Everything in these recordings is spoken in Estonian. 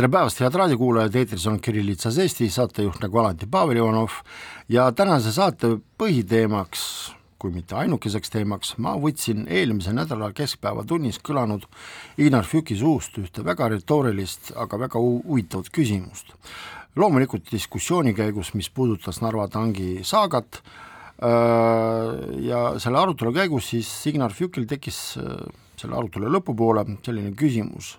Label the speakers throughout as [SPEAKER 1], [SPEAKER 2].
[SPEAKER 1] tere päevast, head raadiokuulajad, eetris on Kirillitsas Eesti, saatejuht nagu alati Pavel Ivanov. Ja tänase saate põhiteemaks, kui mitte ainukeseks teemaks, ma võtsin eelmise nädala keskpäevatunnis kõlanud Inar Füki suust ühte väga retoorilist, aga väga huvitavat küsimust. loomulikult diskussiooni käigus, mis puudutas Narva tangi saagat, ja selle arutelu käigus siis Ignar Fükil tekkis selle arutelu lõpupoole selline küsimus,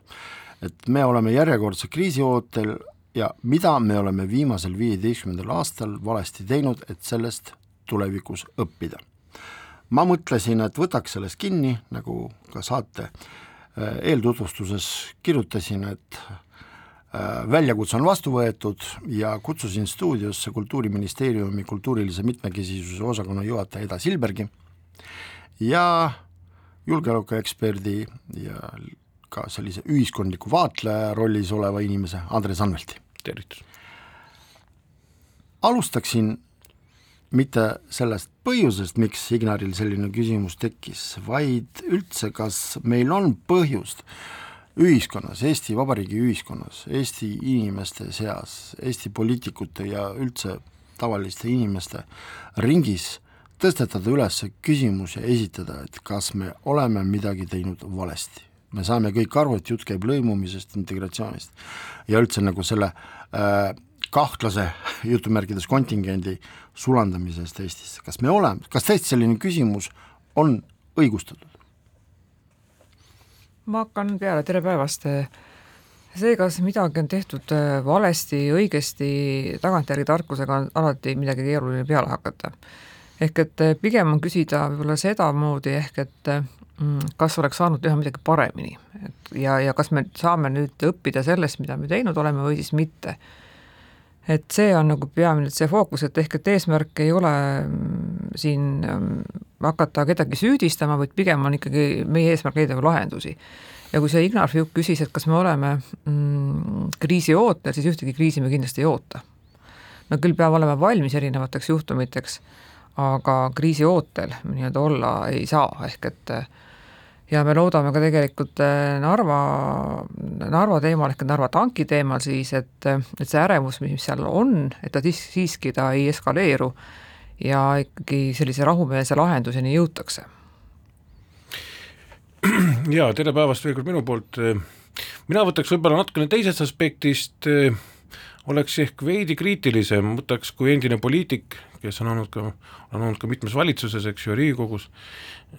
[SPEAKER 1] et me oleme järjekordse kriisi ootel ja mida me oleme viimasel viieteistkümnendal aastal valesti teinud, et sellest tulevikus õppida. ma mõtlesin, et võtaks sellest kinni, nagu ka saate äh, eeltutvustuses kirjutasin, et äh, väljakutse on vastu võetud ja kutsusin stuudiosse Kultuuriministeeriumi kultuurilise mitmekesisuse osakonna juhataja Eda Silbergi ja julgeolekueksperdi ja ka sellise ühiskondliku vaatleja rollis oleva inimese Andres Anvelti.
[SPEAKER 2] tervitus!
[SPEAKER 1] alustaksin mitte sellest põhjusest, miks Ignaril selline küsimus tekkis, vaid üldse, kas meil on põhjust ühiskonnas, Eesti Vabariigi ühiskonnas, Eesti inimeste seas, Eesti poliitikute ja üldse tavaliste inimeste ringis tõstetada üles küsimus ja esitada, et kas me oleme midagi teinud valesti me saame kõik aru, et jutt käib lõimumisest, integratsioonist ja üldse nagu selle äh, kahtlase jutumärkides kontingendi sulandamisest Eestisse, kas me oleme, kas tõesti selline küsimus on õigustatud?
[SPEAKER 3] ma hakkan peale, tere päevast. see, kas midagi on tehtud äh, valesti, õigesti, tagantjärgi tarkusega on alati midagi keeruline peale hakata. ehk et äh, pigem on küsida võib-olla sedamoodi, ehk et äh, kas oleks saanud teha midagi paremini, et ja, ja kas me saame nüüd õppida sellest, mida me teinud oleme või siis mitte. et see on nagu peamine see fookus, et ehk et eesmärk ei ole mm, siin mm, hakata kedagi süüdistama, vaid pigem on ikkagi meie eesmärk leida lahendusi. ja kui see Ignar Fjuk küsis, et kas me oleme mm, kriisi ootel, siis ühtegi kriisi me kindlasti ei oota. me küll peame olema valmis erinevateks juhtumiteks, aga kriisi ootel nii-öelda olla ei saa, ehk et äh, ja me loodame ka tegelikult äh, Narva, Narva teemal ehk Narva tanki teemal siis, et, et see ärevus, mis seal on, et ta siis, siiski ta ei eskaleeru ja ikkagi sellise rahumeelse lahenduseni jõutakse.
[SPEAKER 2] jaa, tere päevast veel kord minu poolt, mina võtaks võib-olla natukene teisest aspektist, oleks ehk veidi kriitilisem, võtaks kui endine poliitik, kes on olnud ka, on olnud ka mitmes valitsuses, eks ju, Riigikogus,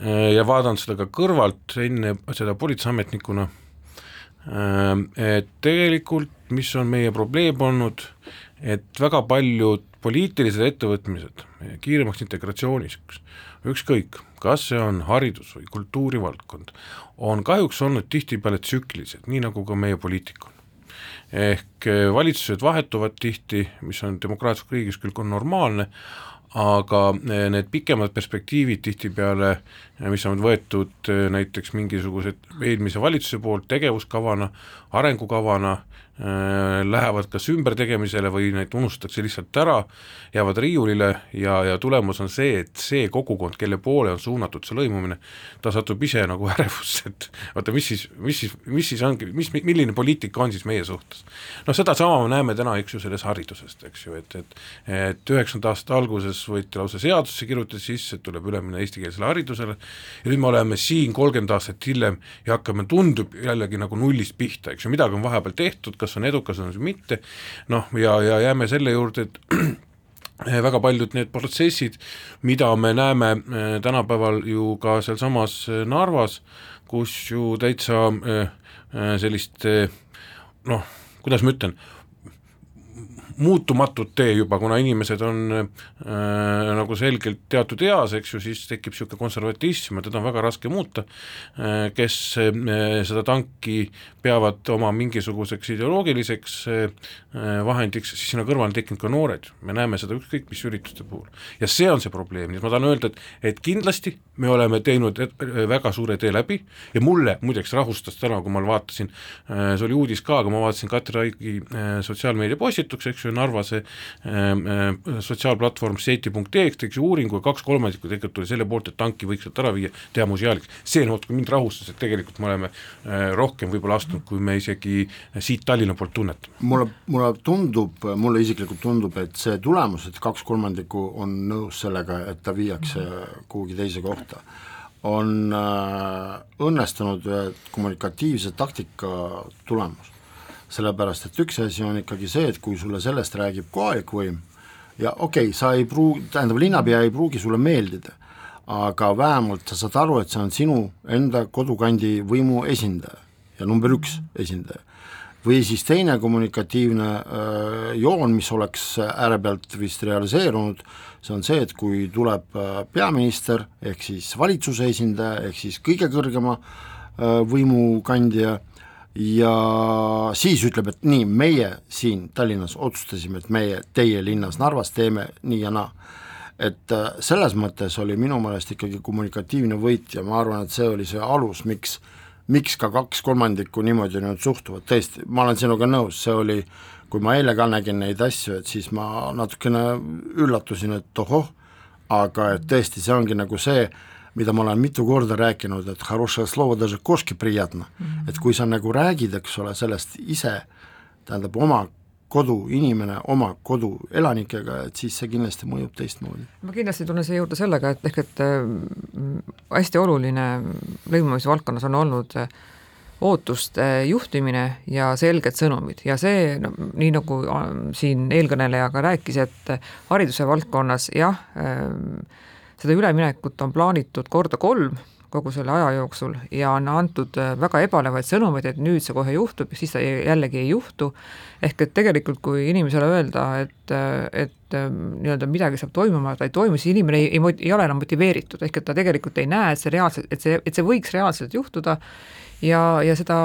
[SPEAKER 2] äh, ja vaadanud seda ka kõrvalt enne seda politseiametnikuna, äh, et tegelikult mis on meie probleem olnud, et väga paljud poliitilised ettevõtmised kiiremaks integratsiooniks, ükskõik, kas see on haridus või kultuurivaldkond, on kahjuks olnud tihtipeale tsüklilised, nii nagu ka meie poliitika ehk eh, valitsused vahetuvad tihti, mis on demokraatlikus riigis küll ka normaalne, aga eh, need pikemad perspektiivid tihtipeale, eh, mis on võetud näiteks mingisuguse eelmise valitsuse poolt tegevuskavana, arengukavana, lähevad kas ümbertegemisele või neid unustatakse lihtsalt ära, jäävad riiulile ja, ja tulemus on see, et see kogukond, kelle poole on suunatud see lõimumine, ta satub ise nagu ärevusse, et vaata, mis siis, mis siis, mis siis ongi, mis, milline poliitika on siis meie suhtes. noh, sedasama me näeme täna, eks ju, selles haridusest, eks ju, et, et et üheksakümnenda aasta alguses võeti lausa seadusesse, kirjutati sisse, et tuleb üle minna eestikeelsele haridusele ja nüüd me oleme siin kolmkümmend aastat hiljem ja hakkame, tundub jällegi nagu nullist pihta, eks ju, midagi on vahepeal tehtud, kas on edukas, see mitte, noh, ja, ja jääme selle juurde, et väga paljud need protsessid, mida me näeme eh, tänapäeval ju ka sealsamas eh, Narvas, kus ju täitsa eh, sellist noh, kuidas ma ütlen, muutumatut tee juba, kuna inimesed on äh, nagu selgelt teatud eas, eks ju, siis tekib niisugune konservatism ja teda on väga raske muuta äh,, kes äh, seda tanki peavad oma mingisuguseks ideoloogiliseks äh, vahendiks, siis sinna kõrvale tekkinud ka noored, me näeme seda ükskõik mis ürituste puhul. ja see on see probleem, nii et ma tahan öelda, et, et kindlasti me oleme teinud väga suure tee läbi ja mulle muideks rahustas täna, kui ma vaatasin, äh, see oli uudis ka, aga ma vaatasin Katri Raigi äh, sotsiaalmeedia postituks, eks ju, Narva see äh, sotsiaalplatvorm seeti.ee tegi uuringu ja kaks kolmandikku tegelikult tuli selle poolt, et tanki võiks sealt ära viia, teha museaaliks. see natuke mind rahustas, et tegelikult me oleme rohkem võib-olla astunud, kui me isegi siit Tallinna poolt tunnetame.
[SPEAKER 1] mulle, mulle tundub, mulle isiklikult tundub, et see tulemus, et kaks kolmandikku on nõus sellega, et ta viiakse kuhugi teise kohta, on äh, õnnestunud kommunikatiivse taktika tulemus. Sellepärast, et üks asi on ikkagi see, et kui sulle sellest räägib kohalik võim ja okei okay,, sa ei pruugi, tähendab, linnapea ei pruugi sulle meeldida, aga vähemalt sa saad aru, et see on sinu enda kodukandi võimu esindaja ja number üks esindaja. Või siis teine kommunikatiivne äh, joon, mis oleks äärepealt vist realiseerunud, see on see, et kui tuleb äh, peaminister, ehk siis valitsuse esindaja, ehk siis kõige kõrgema äh, võimukandja, ja siis ütleb, et nii, meie siin Tallinnas otsustasime, et meie teie linnas Narvas teeme nii ja naa. et äh, selles mõttes oli minu meelest ikkagi kommunikatiivne võit ja ma arvan, et see oli see alus, miks miks ka kaks kolmandikku niimoodi nüüd suhtuvad, tõesti, ma olen sinuga nõus, see oli, kui ma eile ka nägin neid asju, et siis ma natukene üllatusin, et ohoh, aga et tõesti, see ongi nagu see, mida ma olen mitu korda rääkinud, et хорошее слово даже кошке приятно mm, -hmm. et kui sa nagu räägid, eks ole, sellest ise, tähendab oma koduinimene oma kodu elanikega, et siis see kindlasti mõjub teistmoodi.
[SPEAKER 3] ma kindlasti tulen siia juurde sellega, et ehk et äh, hästi oluline lõimumise valdkonnas on olnud äh, ootuste juhtimine ja selged sõnumid ja see no,, nii nagu äh, siin eelkõneleja ka rääkis, et hariduse valdkonnas jah, seda üleminekut on plaanitud korda kolm kogu selle aja jooksul ja on antud äh, väga ebalevaid sõnumeid, et nüüd see kohe juhtub ja siis ta jällegi ei juhtu, ehk et tegelikult kui inimesele öelda, et, äh, et äh, nii-öelda midagi saab toimuma, ta ei toimu, siis inimene ei, ei, ei ole enam motiveeritud, ehk et ta tegelikult ei näe, et see reaalselt, et see, et see võiks reaalselt juhtuda ja, ja seda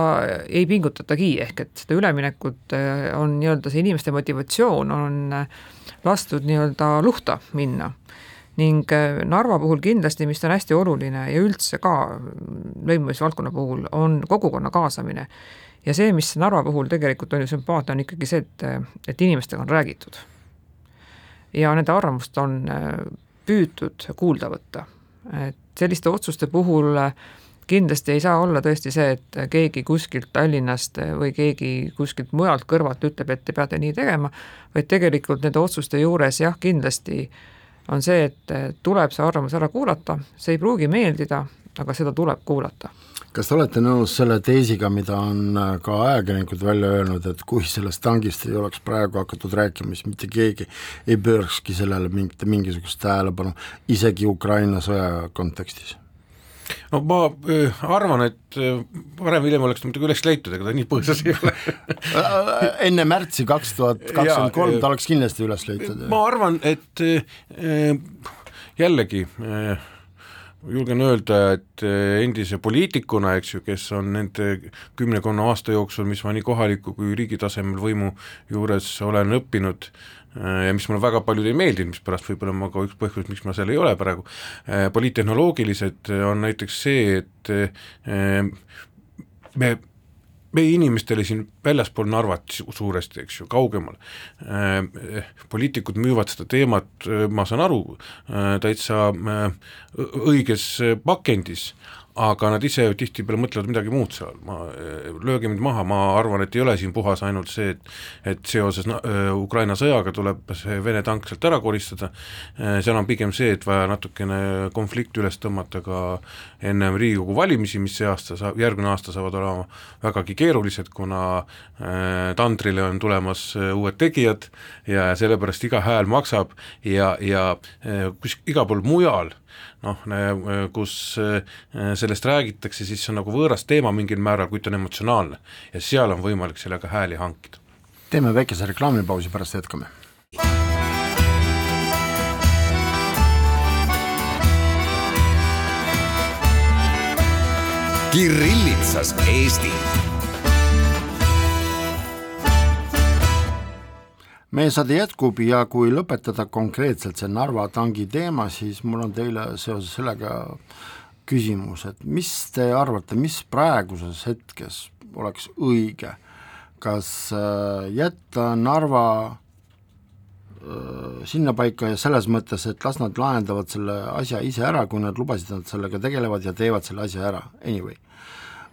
[SPEAKER 3] ei pingutatagi, ehk et seda üleminekut on nii-öelda see inimeste motivatsioon on lastud nii-öelda luhta minna ning äh, Narva puhul kindlasti, mis on hästi oluline ja üldse ka lõimumisvaldkonna puhul, on kogukonna kaasamine. ja see, mis Narva puhul tegelikult on ju sümpaatne, on ikkagi see, et, et inimestega on räägitud. ja nende arvamust on äh, püütud kuulda võtta. et selliste otsuste puhul äh, kindlasti ei saa olla tõesti see, et keegi kuskilt Tallinnast või keegi kuskilt mujalt kõrvalt ütleb, et te peate nii tegema, vaid tegelikult nende otsuste juures jah, kindlasti äh, on see, et tuleb see arvamus ära kuulata, see ei pruugi meeldida, aga seda tuleb kuulata.
[SPEAKER 1] kas te olete nõus selle teesiga, mida on äh, ka ajakirjanikud välja öelnud, et kui sellest tangist ei oleks praegu hakatud rääkima, siis mitte keegi ei pöörakski sellele mingit, mingisugust tähelepanu, isegi Ukraina sõja kontekstis?
[SPEAKER 2] No ma äh, arvan, et äh, varem või hiljem oleks ta muidugi üles leitud, ega ta nii põõsas ei ole
[SPEAKER 1] enne märtsi kaks tuhat kakskümmend kolm ta oleks kindlasti üles leitud.
[SPEAKER 2] ma arvan, et äh, jällegi julgen öelda, et endise poliitikuna, eks ju, kes on nende kümnekonna aasta jooksul, mis ma nii kohaliku kui riigi tasemel võimu juures olen õppinud, Äh, ja mis mulle väga paljud ei meeldinud, mispärast võib-olla ma ka üks põhjus, miks ma seal ei ole praegu, äh, poliittehnoloogilised on näiteks see, et äh, me meie inimestele siin väljaspool Narvat suuresti, eks ju, kaugemal äh,, poliitikud müüvad seda teemat, ma saan aru äh,, täitsa äh, õiges pakendis, aga nad ise tihtipeale mõtlevad midagi muud seal, ma, lööge mind maha, ma arvan, et ei ole siin puhas ainult see, et et seoses äh, Ukraina sõjaga tuleb see Vene tank sealt ära koristada, äh, seal on pigem see, et vaja natukene konflikti üles tõmmata ka ennem Riigikogu valimisi, mis see aasta saab, järgmine aasta saavad olema vägagi keerulised, kuna äh, tandrile on tulemas uued tegijad ja sellepärast iga hääl maksab ja, ja kus igal pool mujal noh, kus eh, sellest räägitakse, siis see on nagu võõras teema mingil määral, kuid ta on emotsionaalne. Ja seal on võimalik sellega hääli hankida.
[SPEAKER 1] Teeme väikese reklaamipausi, pärast jätkame.
[SPEAKER 4] Kirillitsas Eesti
[SPEAKER 1] meie saade jätkub ja kui lõpetada konkreetselt see Narva tangi teema, siis mul on teile seoses sellega küsimus, et mis te arvate, mis praeguses hetkes oleks õige, kas äh, jätta Narva äh, sinnapaika ja selles mõttes, et las nad lahendavad selle asja ise ära, kui nad lubasid, nad sellega tegelevad ja teevad selle asja ära, anyway.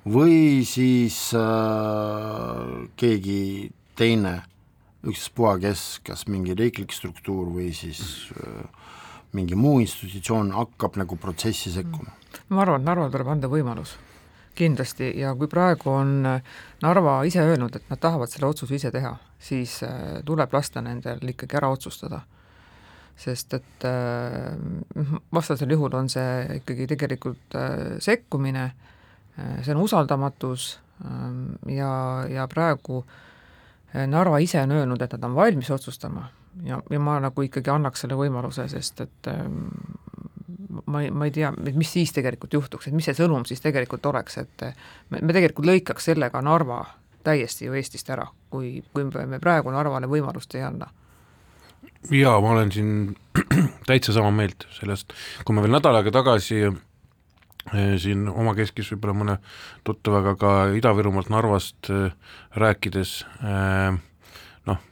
[SPEAKER 1] või siis äh, keegi teine, ükstaspuha kes, kas mingi riiklik struktuur või siis äh, mingi muu institutsioon hakkab nagu protsessi sekkuma.
[SPEAKER 3] Ma arvan, et Narval tuleb anda võimalus. Kindlasti. Ja kui praegu on Narva ise öelnud, et nad tahavad selle otsuse ise teha, siis äh, tuleb lasta nendel ikkagi ära otsustada. sest et äh, vastasel juhul on see ikkagi tegelikult äh, sekkumine, see on usaldamatus ähm, ja, ja praegu Narva ise on öelnud, et nad on valmis otsustama ja, ja ma nagu ikkagi annaks selle võimaluse, sest et ähm, ma ei, ma ei tea, mis siis tegelikult juhtuks, et mis see sõnum siis tegelikult oleks, et me, me tegelikult lõikaks sellega Narva täiesti ju Eestist ära, kui, kui me praegu Narvale võimalust ei anna.
[SPEAKER 2] jaa, ma olen siin täitsa sama meelt sellest, kui ma veel nädal aega tagasi eh, siin omakeskis võib-olla mõne tuttavaga ka Ida-Virumaalt, Narvast eh, rääkides eh, noh,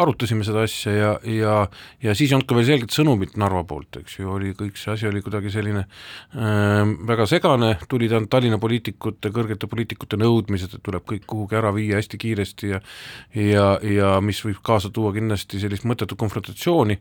[SPEAKER 2] arutasime seda asja ja, ja, ja siis ei olnud ka veel selget sõnumit Narva poolt, eks ju, oli kõik see asi oli kuidagi selline äh, väga segane, tulid ainult Tallinna poliitikute, kõrgete poliitikute nõudmised, et tuleb kõik kuhugi ära viia hästi kiiresti ja ja, ja mis võib kaasa tuua kindlasti sellist mõttetut konfrontatsiooni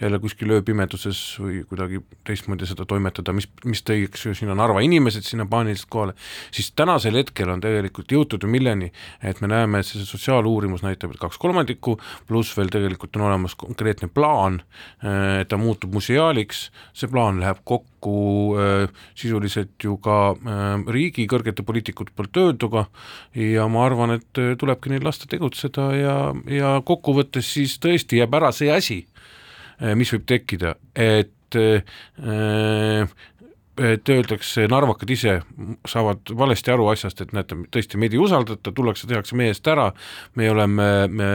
[SPEAKER 2] jälle kuskil ööpimeduses või kuidagi teistmoodi seda toimetada, mis, mis tõi, eks ju, sinna Narva inimesed sinna paaniliselt kohale, siis tänasel hetkel on tegelikult jõutud ju milleni, et me näeme, et see sotsiaaluurimus näitab, et kaks kolmandikku pluss veel tegelikult on olemas konkreetne plaan, äh, et ta muutub museaaliks, see plaan läheb kokku äh, sisuliselt ju ka äh, riigi kõrgete poliitikute poolt öelduga ja ma arvan, et tulebki neil lasta tegutseda ja, ja kokkuvõttes siis tõesti jääb ära see asi, mis võib tekkida, et et öeldakse, narvakad ise saavad valesti aru asjast, et näete, tõesti meid ei usaldata, tullakse, tehakse meie eest ära, me oleme me,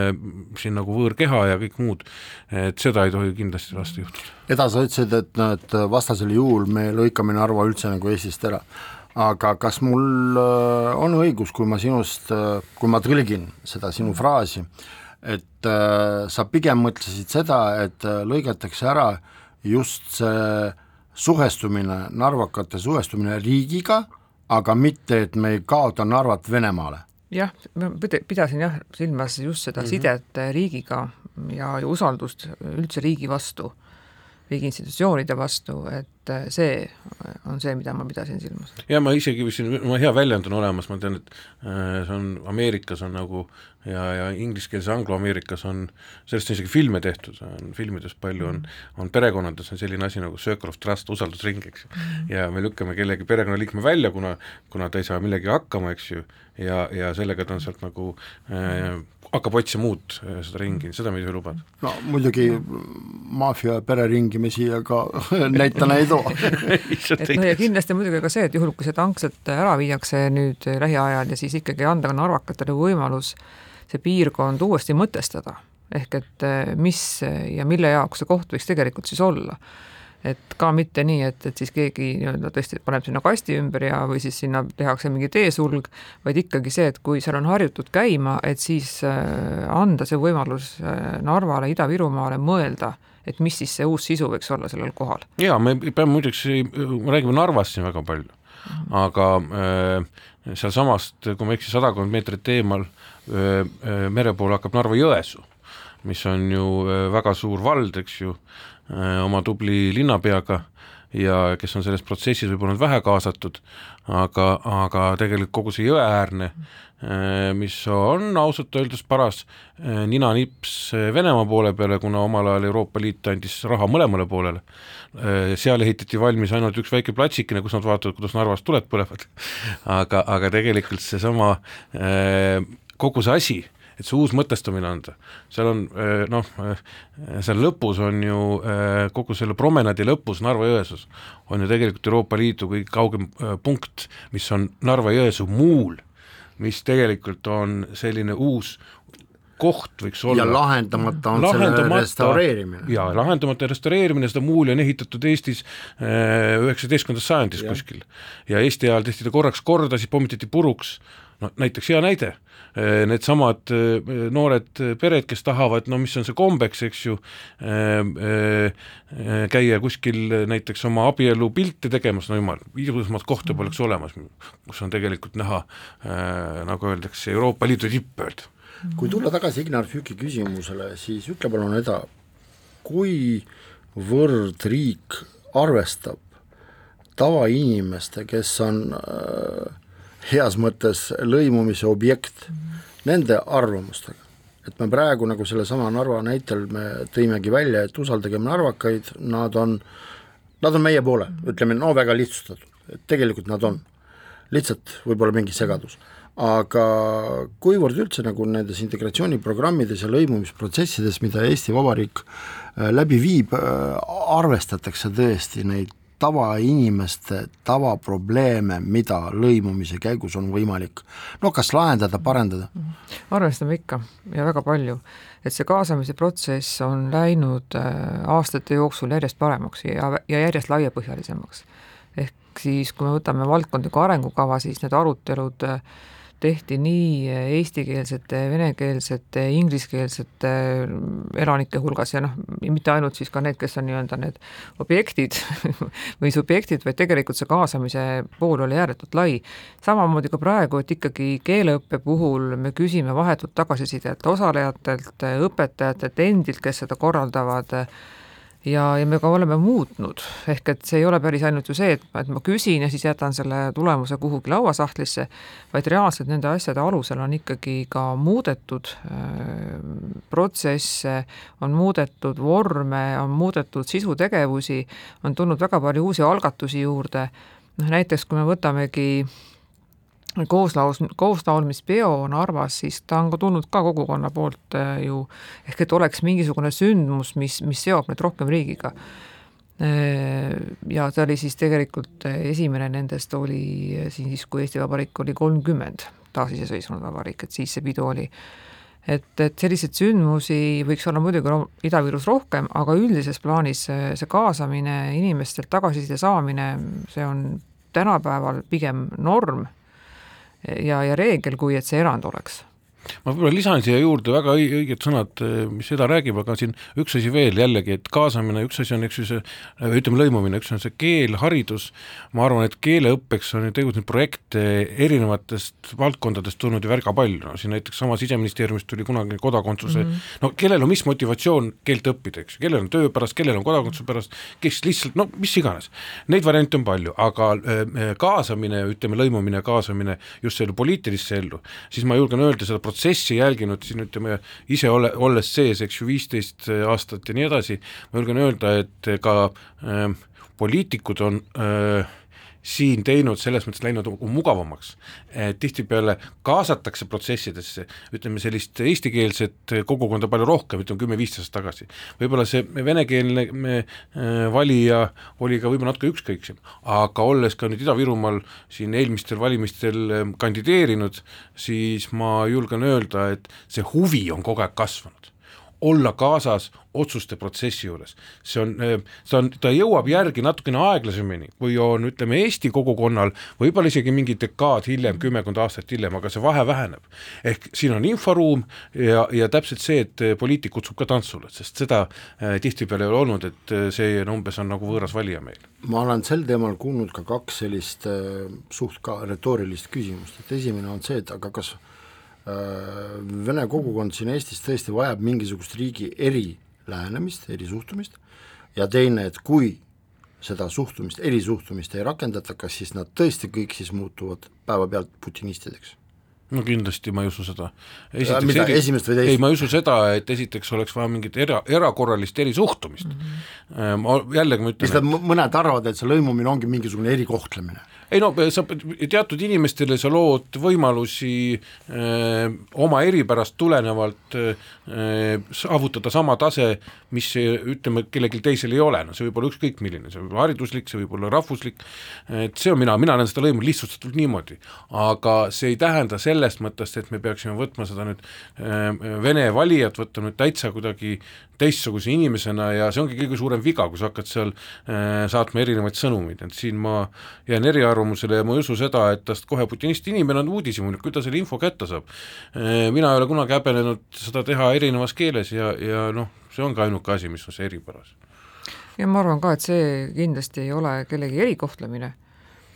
[SPEAKER 2] siin nagu võõrkeha ja kõik muud, et seda ei tohi kindlasti lasta juhtuda.
[SPEAKER 1] Eda, sa ütlesid, et noh, et vastasel juhul me lõikame Narva üldse nagu Eestist ära, aga kas mul äh, on õigus, kui ma sinust, äh, kui ma tõlgin seda sinu fraasi, et äh, sa pigem mõtlesid seda, et lõigatakse ära just see suhestumine, narvakate suhestumine riigiga, aga mitte, et me ei kaota Narvat Venemaale.
[SPEAKER 3] jah, ma pidasin jah silmas just seda mm -hmm. sidet riigiga ja, ja usaldust üldse riigi vastu, riigi institutsioonide vastu, et see on see, mida ma pidasin silmas.
[SPEAKER 2] ja ma isegi, siin mul hea väljend on olemas, ma tean, et äh, see on Ameerikas on nagu äh, ja, ja ingliskeelse Anglo-Ameerikas on, sellest on isegi filme tehtud, on filmides palju, on, on perekonnades on selline asi nagu circle of trust, usaldusring, eks ju. Mhm. ja me lükkame kellegi perekonnaliikme välja, kuna, kuna ta ei saa millegi hakkama, eks ju, ja, ja sellega ta on sealt nagu äh, hakkab otsima uut äh, seda ringi, seda me ei tohi lubada.
[SPEAKER 1] no muidugi maffia pereringi me siia ka näitena ei too.
[SPEAKER 3] Et no ja kindlasti muidugi ka see, et juhul, kui see tank sealt ära viiakse nüüd lähiajal ja siis ikkagi anda ka narvakatele võimalus äh, see piirkond uuesti mõtestada, ehk et eh, mis ja mille jaoks see koht võiks tegelikult siis olla. Et ka mitte nii, et, et siis keegi nii-öelda tõesti paneb sinna kasti ümber ja, või siis sinna tehakse mingi teesulg, vaid ikkagi see, et kui seal on harjutud käima, et siis eh, anda see võimalus eh, Narvale, Ida-Virumaale mõelda, et mis siis see uus sisu võiks olla sellel kohal.
[SPEAKER 2] jaa, me peame muideks, me räägime Narvast siin väga palju, aga äh, sealsamast, kui ma ei eksi, sadakond meetrit eemal äh, mere poole hakkab Narva-Jõesuu, mis on ju väga suur vald, eks ju, oma tubli linnapeaga ja kes on selles protsessis võib-olla olnud vähe kaasatud, aga, aga tegelikult kogu see jõeäärne, mis on ausalt öeldes paras ninanips Venemaa poole peale, kuna omal ajal Euroopa Liit andis raha mõlemale poolele, seal ehitati valmis ainult üks väike platsikene, kus nad vaatavad, kuidas Narvas tuled põlevad. aga, aga tegelikult seesama kogu see asi et see uus mõtestamine anda, seal on noh, seal lõpus on ju, kogu selle promenaadi lõpus Narva-Jõesuus on ju tegelikult Euroopa Liidu kõige kaugem punkt, mis on Narva-Jõesuu muul, mis tegelikult on selline uus koht võiks olla.
[SPEAKER 1] ja lahendamata on lahendamata, selle restaureerimine.
[SPEAKER 2] jaa, lahendamata restaureerimine, seda muuli on ehitatud Eestis üheksateistkümnendas sajandis ja. kuskil. ja Eesti ajal tehti ta korraks korda, siis pommitati puruks, no näiteks hea näide, äh, needsamad äh, noored pered, kes tahavad, no mis on see kombeks, eks ju, käia kuskil näiteks oma abielu pilte tegemas, no jumal, ilusamat kohta poleks olemas, kus on tegelikult näha, nagu öeldakse, Euroopa Liidu tipp öelda
[SPEAKER 1] kui tulla tagasi Ignar Füki küsimusele, siis ütle palun, Eda, kuivõrd riik arvestab tavainimeste, kes on äh, heas mõttes lõimumise objekt, nende arvamustega. et me praegu nagu sellesama Narva näitel me tõimegi välja, et usaldagem narvakaid, nad on, nad on meie poolel, ütleme no väga lihtsustatud, et tegelikult nad on, lihtsalt võib-olla mingi segadus. Aga kuivõrd üldse nagu nendes integratsiooniprogrammides ja lõimumisprotsessides, mida Eesti Vabariik äh, läbi viib, äh, arvestatakse tõesti neid tavainimeste tavaprobleeme, mida lõimumise käigus on võimalik no kas lahendada, parendada?
[SPEAKER 3] arvestame ikka ja väga palju, et see kaasamise protsess on läinud äh, aastate jooksul järjest paremaks ja, ja järjest laiapõhjalisemaks. ehk siis, kui me võtame valdkondliku arengukava, siis need arutelud äh, tehti nii eestikeelsete, venekeelsete, ingliskeelsete elanike hulgas ja noh, mitte ainult siis ka need, kes on nii-öelda need objektid või subjektid, vaid tegelikult see kaasamise pool oli ääretult lai. samamoodi ka praegu, et ikkagi keeleõppe puhul me küsime vahetut tagasisidet osalejatelt, õpetajatelt endilt, kes seda korraldavad ja, ja me ka oleme muutnud, ehk et see ei ole päris ainult ju see, et, et ma küsin ja siis jätan selle tulemuse kuhugi lauasahtlisse, vaid reaalselt nende asjade alusel on ikkagi ka muudetud äh, protsesse, on muudetud vorme, on muudetud sisutegevusi, on tulnud väga palju uusi algatusi juurde, noh näiteks kui me võtamegi kooslaus, kooslaulmispeo Narvas, siis ta on ka tulnud ka kogukonna poolt äh, ju, ehk et oleks mingisugune sündmus, mis, mis seob meid rohkem riigiga. Äh, ja ta oli siis tegelikult äh, esimene nendest oli siis, kui Eesti Vabariik oli kolmkümmend, taasiseseisvunud vabariik, et siis see pidu oli. et, et selliseid sündmusi võiks olla muidugi Ida-Virus rohkem, aga üldises plaanis see kaasamine, inimestelt tagasiside saamine, see on tänapäeval pigem norm ja, ja reegel, kui et see erand oleks
[SPEAKER 2] ma võib-olla lisan siia juurde väga õiged sõnad, eh, mis seda räägib, aga siin üks asi veel jällegi, et kaasamine, üks asi on, eks ju, see ütleme, lõimumine, üks on see keel, haridus, ma arvan, et keeleõppeks on ju tegutsenud projekte erinevatest valdkondadest tulnud ju väga palju, no siin näiteks sama Siseministeeriumist tuli kunagi kodakondsuse. Mm, -hmm. no kellel on mis motivatsioon keelt õppida, eks ju, kellel on töö pärast, kellel on kodakondsuse pärast, kes lihtsalt no mis iganes, neid variante on palju, aga äh, kaasamine, ütleme, lõimumine ja kaasamine just selle poliitilisse ellu, siis ma julgen öelda seda protsessi jälginud siin ütleme, ise ole, olles sees, eks ju, viisteist aastat ja nii edasi, ma julgen öelda, et ka äh, poliitikud on äh, siin teinud selles mõttes läinud mugavamaks, tihtipeale kaasatakse protsessidesse, ütleme sellist eestikeelset kogukonda palju rohkem, ütleme kümme-viisteist aastat tagasi. võib-olla see venekeelne äh, valija oli ka võib-olla natuke ükskõiksem, aga olles ka nüüd Ida-Virumaal siin eelmistel valimistel äh, kandideerinud, siis ma julgen öelda, et see huvi on kogu aeg kasvanud olla kaasas otsuste protsessi juures. see on, see on, ta jõuab järgi natukene aeglasemini, kui on, ütleme, Eesti kogukonnal võib-olla isegi mingi dekaad hiljem, kümmekond aastat hiljem, aga see vahe väheneb. ehk siin on inforuum ja, ja täpselt see, et poliitik kutsub ka tantsule, sest seda äh, tihtipeale ei ole olnud, et see on umbes on nagu võõras valija meil.
[SPEAKER 1] ma olen sel teemal kuulnud ka kaks sellist suht ka retoorilist küsimust, et esimene on see, et aga kas vene kogukond siin Eestis tõesti vajab mingisugust riigi eri lähenemist, eri suhtumist ja teine, et kui seda suhtumist, erisuhtumist ei rakendata, kas siis nad tõesti kõik siis muutuvad päevapealt putinistideks?
[SPEAKER 2] no kindlasti ma ei usu seda.
[SPEAKER 1] esimest või teist?
[SPEAKER 2] ei, ma ei usu seda, et esiteks oleks vaja mingit era, erakorralist erisuhtumist mm. -hmm. ma jällegi ma ütlen
[SPEAKER 1] et... mõned arvavad, et see lõimumine ongi mingisugune erikohtlemine
[SPEAKER 2] ei no sa teatud inimestele sa lood võimalusi öö, oma eripärast tulenevalt öö, saavutada sama tase, mis ütleme, kellelgi teisel ei ole, no see võib olla ükskõik milline, see võib olla hariduslik, see võib olla rahvuslik, et see on mina, mina näen seda lõimu lihtsustatult niimoodi. aga see ei tähenda sellest mõttest, et me peaksime võtma seda nüüd öö, vene valijat, võtta nüüd täitsa kuidagi teistsuguse inimesena ja see ongi kõige suurem viga, kui sa hakkad seal äh, saatma erinevaid sõnumeid, et siin ma jään eriarvamusele ja ma ei usu seda, et tast kohe putinist inimene on uudishimulik, kui ta selle info kätte saab äh,. mina ei ole kunagi häbenenud seda teha erinevas keeles ja, ja noh, see ongi ainuke asi, mis on see eripäras.
[SPEAKER 3] ja ma arvan ka, et see kindlasti ei ole kellegi erikohtlemine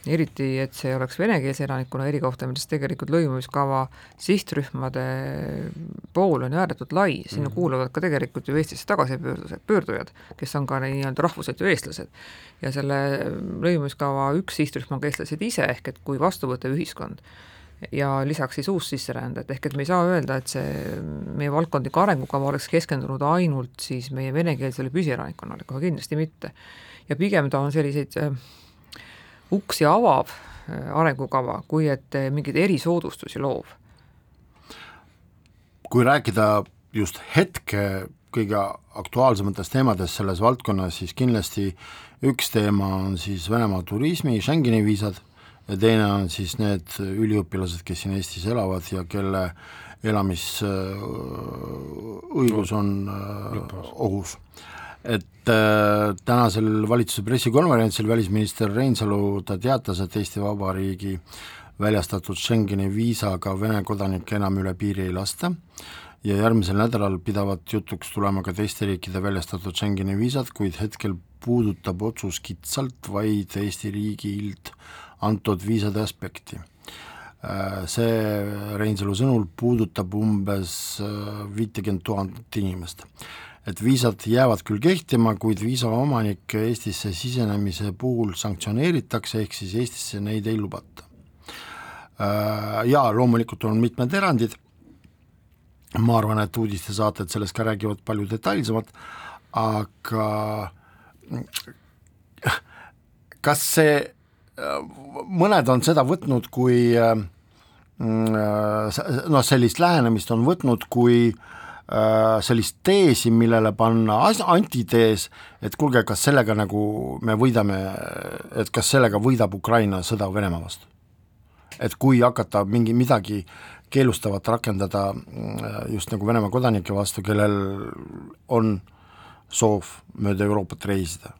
[SPEAKER 3] eriti, et see oleks venekeelse elanikkonna erikohtlemine, sest tegelikult lõimumiskava sihtrühmade pool on ääretult lai, sinna mm. kuuluvad ka tegelikult ju Eestisse tagasipöördused, pöördujad, kes on ka nii-öelda rahvuselt ju eestlased. ja selle lõimumiskava üks sihtrühm on ka eestlased ise, ehk et kui vastuvõttev ühiskond ja lisaks siis uussisserändajad, ehk et me ei saa öelda, et see meie valdkondlik arengukava oleks keskendunud ainult siis meie venekeelsele püsielanikkonnale, kohe kindlasti mitte. ja pigem ta on selliseid äh, uksi avav äh, arengukava, kui et äh, mingeid erisoodustusi loov.
[SPEAKER 1] kui rääkida just hetke kõige aktuaalsematest teemadest selles valdkonnas, siis kindlasti üks teema on siis Venemaa turismi, Schengeni viisad ja teine on siis need üliõpilased, kes siin Eestis elavad ja kelle elamisõigus on äh, ohus et äh, tänasel valitsuse pressikonverentsil välisminister Reinsalu, ta teatas, et Eesti Vabariigi väljastatud Schengeni viisaga Vene kodanikke enam üle piiri ei lasta ja järgmisel nädalal pidavat jutuks tulema ka teiste riikide väljastatud Schengeni viisad, kuid hetkel puudutab otsus kitsalt vaid Eesti riigilt antud viisade aspekti. Äh, see Reinsalu sõnul puudutab umbes äh, viitekümmet tuhandet inimest et viisad jäävad küll kehtima, kuid viisa omanikke Eestisse sisenemise puhul sanktsioneeritakse, ehk siis Eestisse neid ei lubata. Äh, jaa, loomulikult on mitmed erandid, ma arvan, et uudistesaated sellest ka räägivad palju detailsemalt, aga kas see, mõned on seda võtnud kui noh, sellist lähenemist on võtnud kui äh, Äh, sellist teesi, millele panna antitees, et kuulge, kas sellega nagu me võidame, et kas sellega võidab Ukraina sõda Venemaa vastu? et kui hakata mingi midagi keelustavat rakendada mm, just nagu Venemaa kodanike vastu, kellel on soov mööda Euroopat reisida.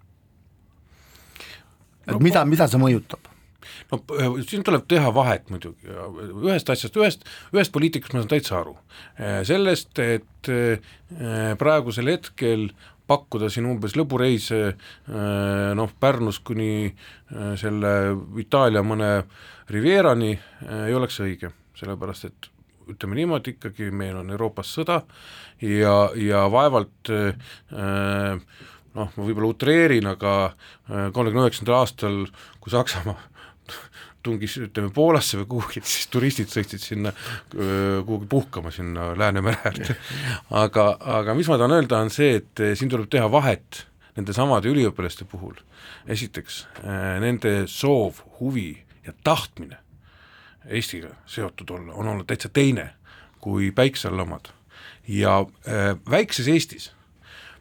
[SPEAKER 1] et mida, mida see mõjutab?
[SPEAKER 2] No äh, siin tuleb teha vahet muidugi, ühest asjast, ühest, ühest poliitikast ma saan täitsa aru. Äh, sellest, et äh, praegusel hetkel pakkuda siin umbes lõbureise noh, Pärnust kuni selle Itaalia mõne Rivierani ei oleks õige, sellepärast et ütleme niimoodi ikkagi, meil on Euroopas sõda ja, ja vaevalt noh, ma võib-olla utreerin, aga kolmekümne üheksandal aastal, kui Saksamaa tungis ütleme Poolasse või kuhugi, siis turistid sõitsid sinna kuhugi puhkama sinna Läänemere äärde. aga, aga mis ma tahan öelda, on see, et eh, siin tuleb teha vahet nendesamade üliõpilaste puhul. esiteks eh, nende soov, huvi ja tahtmine Eestiga seotud olla on olnud täitsa teine kui päikse all omad. ja äh, väikses Eestis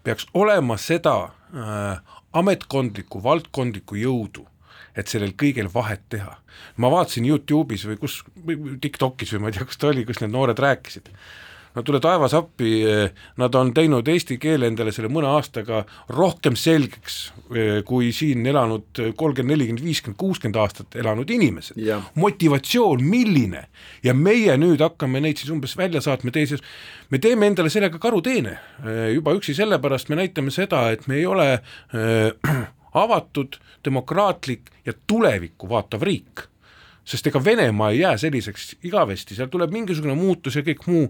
[SPEAKER 2] peaks olema seda ametkondlikku, valdkondlikku jõudu et sellel kõigel vahet teha. ma vaatasin Youtube'is või kus, TikTokis või ma ei tea, kus ta oli, kus need noored rääkisid. no tule taevas appi, nad on teinud eesti keele endale selle mõne aastaga rohkem selgeks, kui siin elanud kolmkümmend, nelikümmend, viiskümmend, kuuskümmend aastat elanud inimesed. motivatsioon, milline? ja meie nüüd hakkame neid siis umbes välja saatma teises, me teeme endale sellega karuteene. juba üksi sellepärast me näitame seda, et me ei ole äh, avatud, demokraatlik ja tulevikku vaatav riik. sest ega Venemaa ei jää selliseks igavesti, seal tuleb mingisugune muutus ja kõik muu,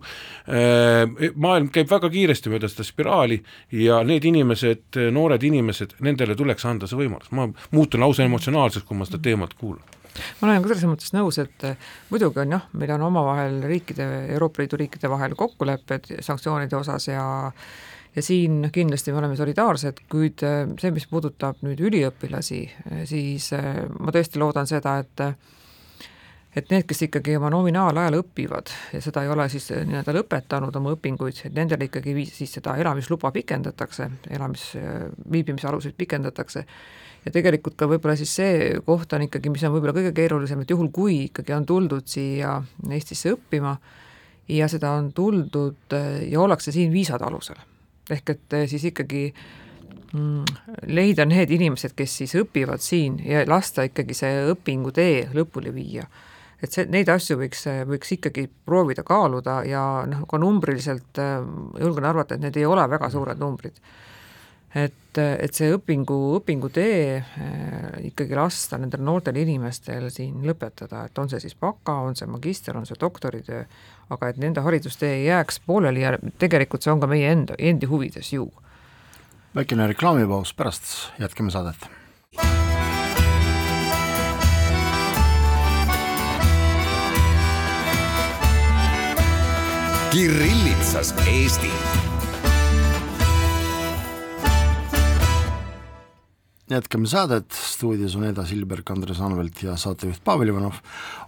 [SPEAKER 2] äh, maailm käib väga kiiresti mööda seda spiraali ja need inimesed, noored inimesed, nendele tuleks anda see võimalus, ma muutun lausa emotsionaalseks, kui ma seda teemat kuulan.
[SPEAKER 3] ma olen ka selles mõttes nõus, et muidugi on jah, meil on omavahel riikide, Euroopa Liidu riikide vahel kokkulepped sanktsioonide osas ja ja siin kindlasti me oleme solidaarsed, kuid see, mis puudutab nüüd üliõpilasi, siis ma tõesti loodan seda, et et need, kes ikkagi oma nominaalajal õpivad ja seda ei ole siis nii-öelda lõpetanud oma õpinguid, et nendel ikkagi siis seda elamisluba pikendatakse, elamis, viibimise aluseid pikendatakse, ja tegelikult ka võib-olla siis see koht on ikkagi, mis on võib-olla kõige keerulisem, et juhul, kui ikkagi on tuldud siia Eestisse õppima ja seda on tuldud ja ollakse siin viisade alusel, ehk et siis ikkagi mm, leida need inimesed, kes siis õpivad siin ja lasta ikkagi see õpingutee lõpuni viia et see, neid asju võiks, võiks ikkagi proovida kaaluda ja noh, ka numbriliselt äh, julgen arvata, et need ei ole väga suured numbrid. Et, et see õpingu, õpingutee äh, ikkagi lasta nendel noortel inimestel siin lõpetada, et on see siis baka, on see magister, on see doktoritöö, aga et nende haridustee ei jääks pooleli ja tegelikult see on ka meie enda, endi huvides ju.
[SPEAKER 1] väikene reklaamipaus, pärast jätkame saadet
[SPEAKER 4] Kirillitsas Eesti.
[SPEAKER 1] Jätkame saadet, stuudios on Eda Silberg, Andres Anvelt ja saatejuht Pavel Ivanov.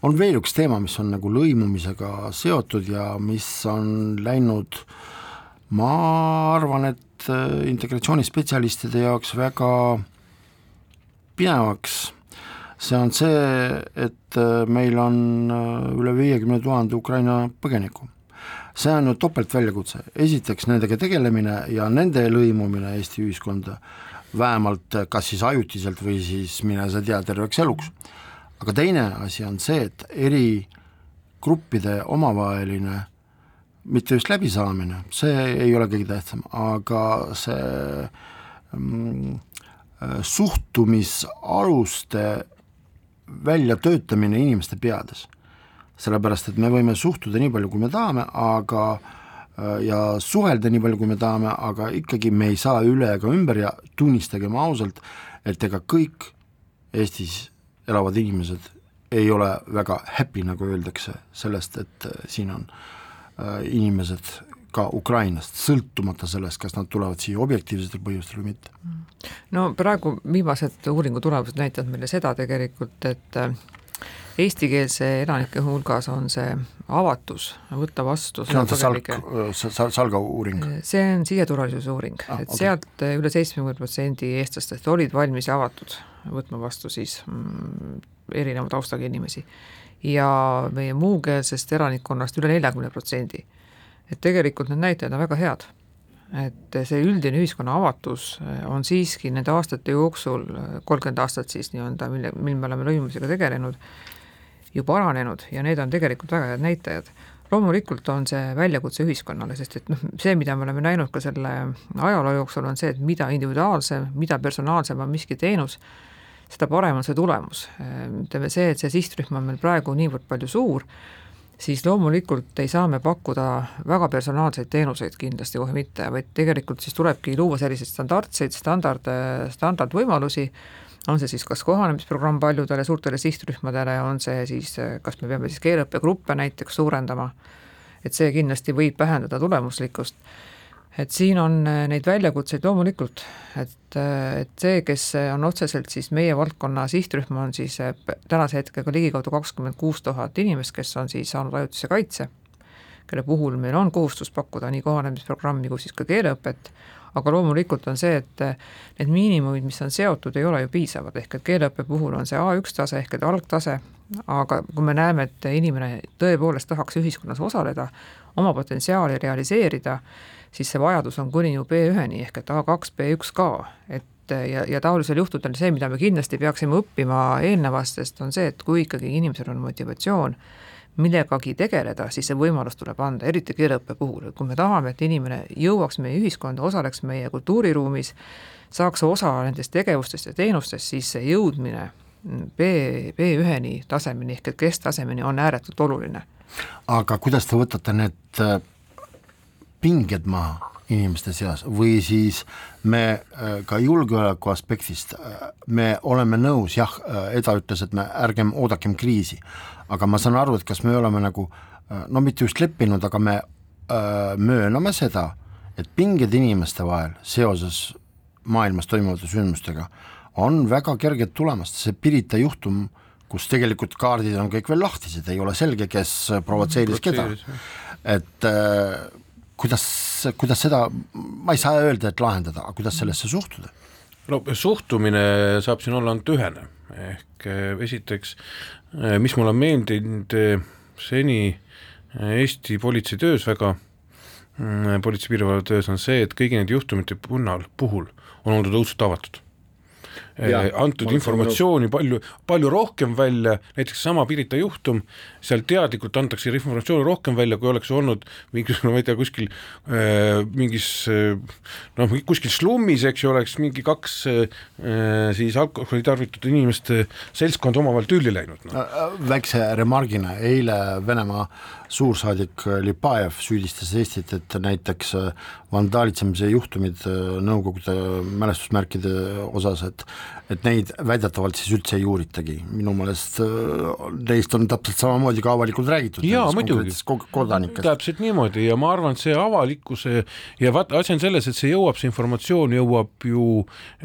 [SPEAKER 1] on veel üks teema, mis on nagu lõimumisega seotud ja mis on läinud, ma arvan, et äh, integratsioonispetsialistide jaoks väga pinevaks. See on see, et äh, meil on äh, üle viiekümne tuhande Ukraina põgeniku. See on ju topeltväljakutse, esiteks nendega tegelemine ja nende lõimumine Eesti ühiskonda, vähemalt kas siis ajutiselt või siis mine sa tea, terveks eluks. aga teine asi on see, et eri gruppide omavaheline mitte just läbisaamine, see ei ole kõige tähtsam, aga see mm, suhtumisaluste väljatöötamine inimeste peades sellepärast et me võime suhtuda nii palju, kui me tahame, aga äh, ja suhelda nii palju, kui me tahame, aga ikkagi me ei saa üle ega ümber ja tunnistagem ausalt, et ega kõik Eestis elavad inimesed ei ole väga happy, nagu öeldakse, sellest, et äh, siin on äh, inimesed ka Ukrainast, sõltumata sellest, kas nad tulevad siia objektiivsetel põhjustel või mitte.
[SPEAKER 3] no praegu viimased uuringu tulemused näitavad meile seda tegelikult, et eestikeelse elanike hulgas on see avatus võtta vastu
[SPEAKER 1] see on see salk, sal-, salga uuring?
[SPEAKER 3] see on siseturvalisuse uuring ah,, et okay. sealt üle seitsmekümne protsendi eestlastest olid valmis ja avatud võtma vastu siis mm, erineva taustaga inimesi. ja meie muukeelsest elanikkonnast üle neljakümne protsendi. et tegelikult need näitajad on väga head et see üldine ühiskonna avatus on siiski nende aastate jooksul, kolmkümmend aastat siis nii-öelda, mille, mil me oleme lõimumisega tegelenud, ju paranenud ja need on tegelikult väga head näitajad. loomulikult on see väljakutse ühiskonnale, sest et noh, see, mida me oleme näinud ka selle ajaloo jooksul, on see, et mida individuaalsem, mida personaalsem on miski teenus, seda parem on see tulemus. ütleme see, et see sihtrühm on meil praegu niivõrd palju suur, siis loomulikult ei saa me pakkuda väga personaalseid teenuseid kindlasti kohe mitte, vaid tegelikult siis tulebki luua selliseid standardseid, standard, standardvõimalusi, on see siis kas kohanemisprogramm paljudele suurtele sihtrühmadele, on see siis, kas me peame siis keeleõppegruppe näiteks suurendama, et see kindlasti võib vähendada tulemuslikkust. Et siin on neid väljakutseid loomulikult, et, et see, kes on otseselt siis meie valdkonna sihtrühm, on siis tänase hetkega ligikaudu kakskümmend kuus tuhat inimest, kes on siis saanud ajutise kaitse, kelle puhul meil on kohustus pakkuda nii kohanemisprogrammi kui siis ka keeleõpet aga loomulikult on see, et need miinimumid, mis on seotud, ei ole ju piisavad, ehk et keeleõppe puhul on see A1 tase ehk et algtase, aga kui me näeme, et inimene tõepoolest tahaks ühiskonnas osaleda, oma potentsiaali realiseerida, siis see vajadus on kuni ju B1-ni ehk et A2, B1 ka, et ja, ja taolisel juhtudel see, mida me kindlasti peaksime õppima eelnevastest, on see, et kui ikkagi inimesel on motivatsioon millegagi tegeleda, siis see võimalus tuleb anda, eriti keeleõppe puhul, et kui me tahame, et inimene jõuaks meie ühiskonda, osaleks meie kultuuriruumis, saaks osa nendest tegevustest ja teenustest, siis see jõudmine B, B1-ni tasemeni ehk et kesttasemeni on ääretult oluline.
[SPEAKER 1] aga kuidas te võtate need äh, pinged maha inimeste seas. Või siis me äh, ka julgeoleku aspektist, äh, me oleme nõus, jah, Eda ütles, et me ärgem oodakem kriisi, aga ma saan aru, et kas me oleme nagu no mitte just leppinud, aga me öö, mööname seda, et pinged inimeste vahel seoses maailmas toimuvate sündmustega on väga kerged tulemas, see Pirita juhtum, kus tegelikult kaardid on kõik veel lahtised, ei ole selge, kes provotseeris keda, et äh, kuidas, kuidas seda, ma ei saa öelda, et lahendada, aga kuidas sellesse suhtuda?
[SPEAKER 2] no suhtumine saab siin olla ainult ühene, ehk eh, esiteks, eh, mis mulle on meeldinud eh, seni Eesti politsei töös väga, mm, politsei-piirivalve töös on see, et kõigi nende juhtumite punnal, puhul on oldud õudselt avatud Ja, antud informatsiooni palju, palju rohkem välja, näiteks sama Pirita juhtum, seal teadlikult antakse informatsiooni rohkem välja, kui oleks olnud mingisugune, ma ei tea, kuskil äh, mingis noh, kuskil slummis, eks ju, oleks mingi kaks äh, siis alkoholi tarvitatud inimeste seltskond omavahel tülli läinud no..
[SPEAKER 1] väikse remargina, eile Venemaa suursaadik Lipajev süüdistas Eestit, et näiteks vandaalitsemise juhtumid Nõukogude mälestusmärkide osas, et et neid väidetavalt siis üldse ei uuritagi, minu meelest äh, neist on täpselt samamoodi ka avalikult räägitud.
[SPEAKER 2] jaa, muidugi, täpselt niimoodi ja ma arvan, et see avalikkuse ja vaata, asi on selles, et see jõuab, see informatsioon jõuab ju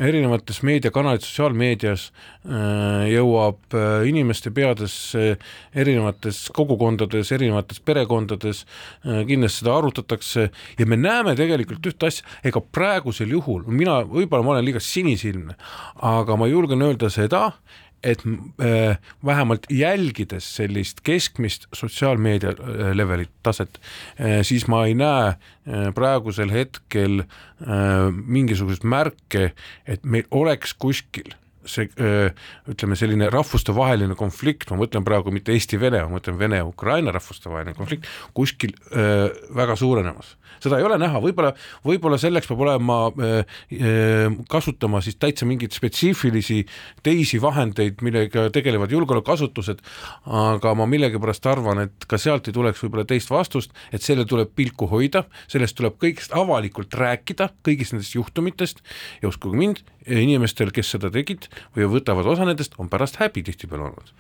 [SPEAKER 2] erinevates meediakanalites, sotsiaalmeedias, jõuab äh, inimeste peadesse erinevates kogukondades, erinevates perekondades, kindlasti seda arutatakse ja me näeme tegelikult ühte asja, ega praegusel juhul, mina, võib-olla ma olen liiga sinisilmne, aga ma julgen öelda seda, et äh, vähemalt jälgides sellist keskmist sotsiaalmeedia äh, levelit, taset äh,, siis ma ei näe äh, praegusel hetkel äh, mingisuguseid märke, et meil oleks kuskil see ütleme, selline rahvustevaheline konflikt, ma mõtlen praegu mitte Eesti-Vene, ma mõtlen Vene-Ukraina rahvustevaheline konflikt, kuskil öö, väga suurenemas. Seda ei ole näha, võib-olla, võib-olla selleks peab olema kasutama siis täitsa mingeid spetsiifilisi teisi vahendeid, millega tegelevad julgeolekuasutused, aga ma millegipärast arvan, et ka sealt ei tuleks võib-olla teist vastust, et selle tuleb pilku hoida, sellest tuleb kõigest avalikult rääkida, kõigist nendest juhtumitest. Ja uskuge mind, inimestel, kes seda tegid või võtavad osa nendest, on pärast häbi tihtipeale olnud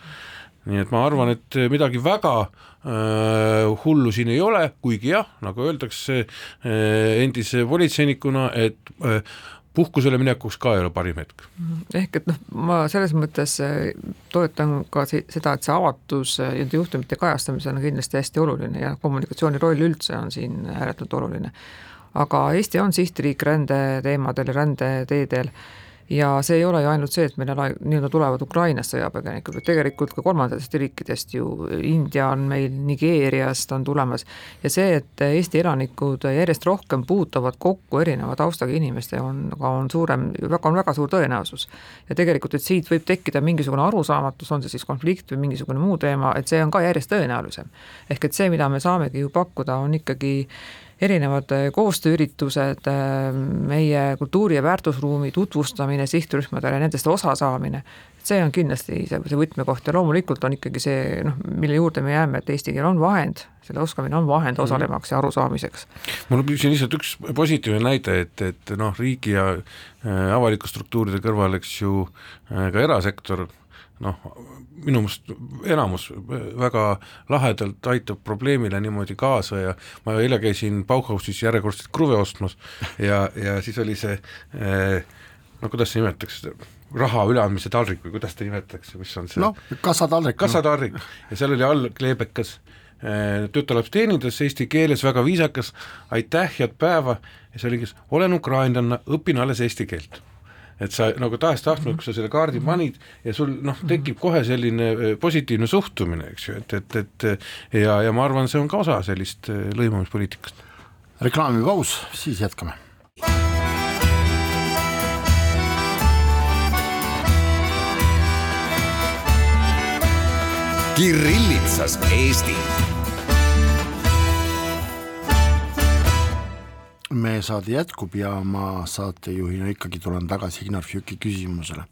[SPEAKER 2] nii et ma arvan, et midagi väga äh, hullu siin ei ole, kuigi jah, nagu öeldakse äh, endise politseinikuna, et äh, puhkusele minekuks ka ei ole parim hetk.
[SPEAKER 3] Mhm. ehk et noh, ma selles mõttes äh, toetan ka seda, et see avatus äh, nende juhtumite kajastamisel on kindlasti hästi oluline ja kommunikatsiooni roll üldse on siin ääretult oluline. aga Eesti on sihtriik rändeteemadel ja rändeteedel ja see ei ole ju ainult see, et meile nii-öelda tulevad Ukrainast sõjapõgenikud, vaid tegelikult ka kolmandatest riikidest ju, India on meil, Nigeeriast on tulemas ja see, et Eesti elanikud järjest rohkem puutuvad kokku erineva taustaga inimestega, on, on suurem, väga, on väga suur tõenäosus. ja tegelikult, et siit võib tekkida mingisugune arusaamatus, on see siis konflikt või mingisugune muu teema, et see on ka järjest tõenäolisem. ehk et see, mida me saamegi ju pakkuda, on ikkagi erinevad äh, koostööüritused, äh, meie kultuuri- ja väärtusruumi tutvustamine sihtrühmadele, nendest osa saamine, see on kindlasti see, see võtmekoht ja loomulikult on ikkagi see noh, mille juurde me jääme, et eesti keel on vahend, selle oskamine on vahend mhm. osalemaks ja arusaamiseks.
[SPEAKER 2] mul on siin lihtsalt üks positiivne näide, et, et noh, riigi ja äh, avalike struktuuride kõrval, eks ju, ka erasektor noh, minu meelest enamus väga lahedalt aitab probleemile niimoodi kaasa ja ma eile käisin Bauhausis järjekordselt kruve ostmas ja, ja siis oli see eh, no kuidas seda nimetatakse, raha üleandmise taldrik või kuidas seda nimetatakse, mis on see?
[SPEAKER 1] noh, kassataldrik.
[SPEAKER 2] kassataldrik no. ja seal oli all kleebekas eh, tütarlaps teenindas eesti keeles, väga viisakas, aitäh, head päeva, ja see oligi, olen ukrainlanna, õpin alles eesti keelt et sa nagu tahes-tahtmata, kui sa selle kaardi mhm. panid ja sul noh, tekib kohe selline äh, positiivne suhtumine, eks ju, et, et, et ja, ja ma arvan, see on ka osa sellist äh, lõimumispoliitikast.
[SPEAKER 1] reklaamipaus, siis jätkame.
[SPEAKER 4] Kirillitsas Eesti
[SPEAKER 1] meie saade jätkub ja ma saatejuhina ikkagi tulen tagasi Ignar Fjuki küsimusele.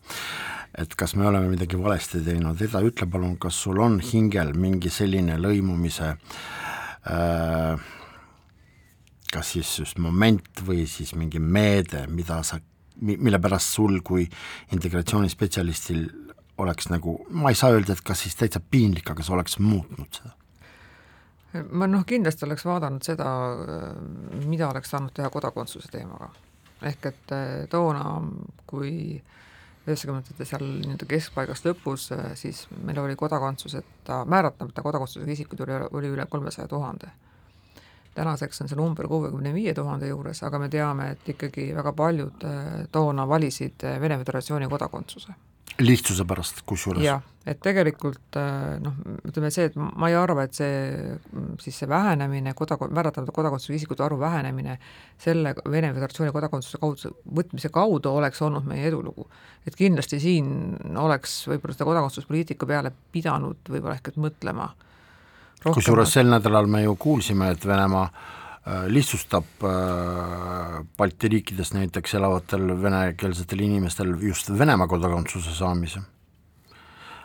[SPEAKER 1] et kas me oleme midagi valesti teinud, Eda, ütle palun, kas sul on hingel mingi selline lõimumise äh, kas siis just moment või siis mingi meede, mida sa, mille pärast sul kui integratsioonispetsialistil oleks nagu, ma ei saa öelda, et kas siis täitsa piinlik, aga sa oleks muutnud seda?
[SPEAKER 3] Ma noh, kindlasti oleks vaadanud seda, mida oleks saanud teha kodakondsuse teemaga. ehk et eh, toona, kui üheksakümnendate seal nii-öelda keskpaigast lõpus, eh, siis meil oli kodakondsuseta, määratlemata kodakondsusega isikuid oli, oli üle kolmesaja tuhande. tänaseks on see number kuuekümne viie tuhande juures, aga me teame, et ikkagi väga paljud eh, toona valisid Vene Föderatsiooni kodakondsuse
[SPEAKER 1] lihtsuse pärast kusjuures.
[SPEAKER 3] jah, et tegelikult äh, noh, ütleme see, et ma ei arva, et see siis see vähenemine, kodak-, määratlemata kodakondsusega isikute arvu vähenemine selle Vene Föderatsiooni kodakondsuse kaudu, võtmise kaudu oleks olnud meie edulugu. et kindlasti siin oleks võib-olla seda kodakondsuspoliitika peale pidanud võib-olla ehk et mõtlema.
[SPEAKER 1] kusjuures sel nädalal me ju kuulsime, et Venemaa lihtsustab äh, Balti riikides näiteks elavatel venekeelsetel inimestel just Venemaa kodakondsuse saamise.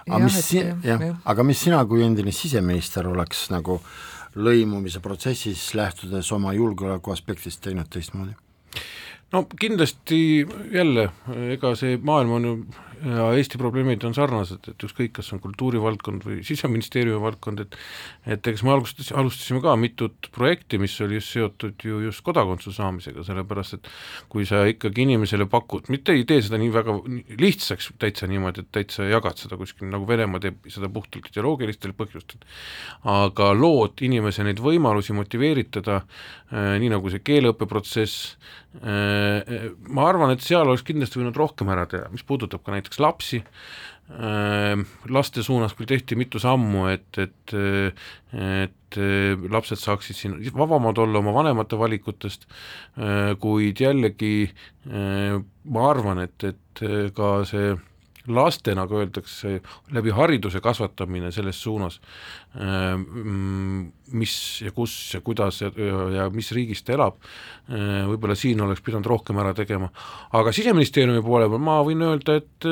[SPEAKER 1] aga mis, jah, aga mis sina kui endine siseminister oleks nagu lõimumise protsessis lähtudes oma julgeoleku aspektist teinud teistmoodi?
[SPEAKER 2] no kindlasti jälle, ega see maailm on ju ja Eesti probleemid on sarnased, et ükskõik, kas on kultuurivaldkond või Siseministeeriumi valdkond, et et eks me alustas, alustasime ka mitut projekti, mis oli just seotud ju just kodakondsuse saamisega, sellepärast et kui sa ikkagi inimesele pakud, mitte ei tee seda nii väga lihtsaks täitsa niimoodi, et täitsa jagad seda kuskil, nagu Venemaa teeb seda puhtalt ideoloogilistel põhjustel, aga lood inimese neid võimalusi motiveeritada äh,, nii nagu see keeleõppeprotsess äh,, ma arvan, et seal oleks kindlasti võinud rohkem ära teha, mis puudutab ka näiteks näiteks lapsi, äh, laste suunas küll tehti mitu sammu, et, et et lapsed saaksid siin vabamad olla oma vanemate valikutest, äh, kuid jällegi äh, ma arvan, et, et ka see laste, nagu öeldakse, läbi hariduse kasvatamine selles suunas, mis ja kus ja kuidas ja, ja mis riigis ta elab, võib-olla siin oleks pidanud rohkem ära tegema. aga Siseministeeriumi poole peal ma võin öelda, et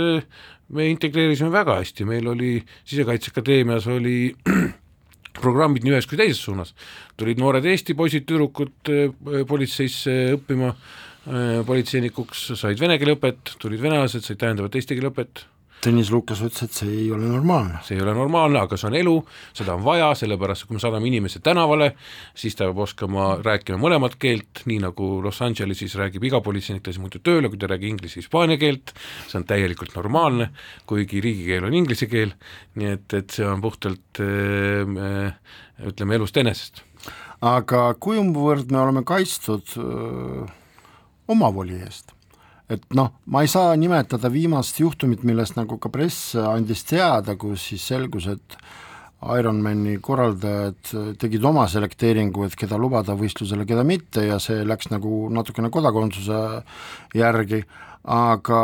[SPEAKER 2] me integreerisime väga hästi, meil oli Sisekaitseakadeemias oli programmid nii ühes kui teises suunas, tulid noored Eesti poisid-tüdrukud politseisse õppima. Äh, politseinikuks, said vene keele õpet, tulid venelased, said täiendavat eesti keele õpet.
[SPEAKER 1] Tõnis Lukas ütles, et see ei ole normaalne.
[SPEAKER 2] see ei ole normaalne, aga see on elu, seda on vaja, sellepärast kui me saadame inimese tänavale, siis ta peab oskama rääkima mõlemat keelt, nii nagu Los Angeleses räägib iga politseinik, ta siis muidu tööle, kui ta ei räägi inglise, hispaania keelt, see on täielikult normaalne, kuigi riigikeel on inglise keel, nii et, et see on puhtalt äh, ütleme, elust enesest.
[SPEAKER 1] aga kuivõrd me oleme kaitstud äh omavoli eest. et noh, ma ei saa nimetada viimast juhtumit, millest nagu ka press andis teada, kus siis selgus, et Ironmani korraldajad tegid oma selekteeringu, et keda lubada võistlusele, keda mitte ja see läks nagu natukene kodakondsuse järgi, aga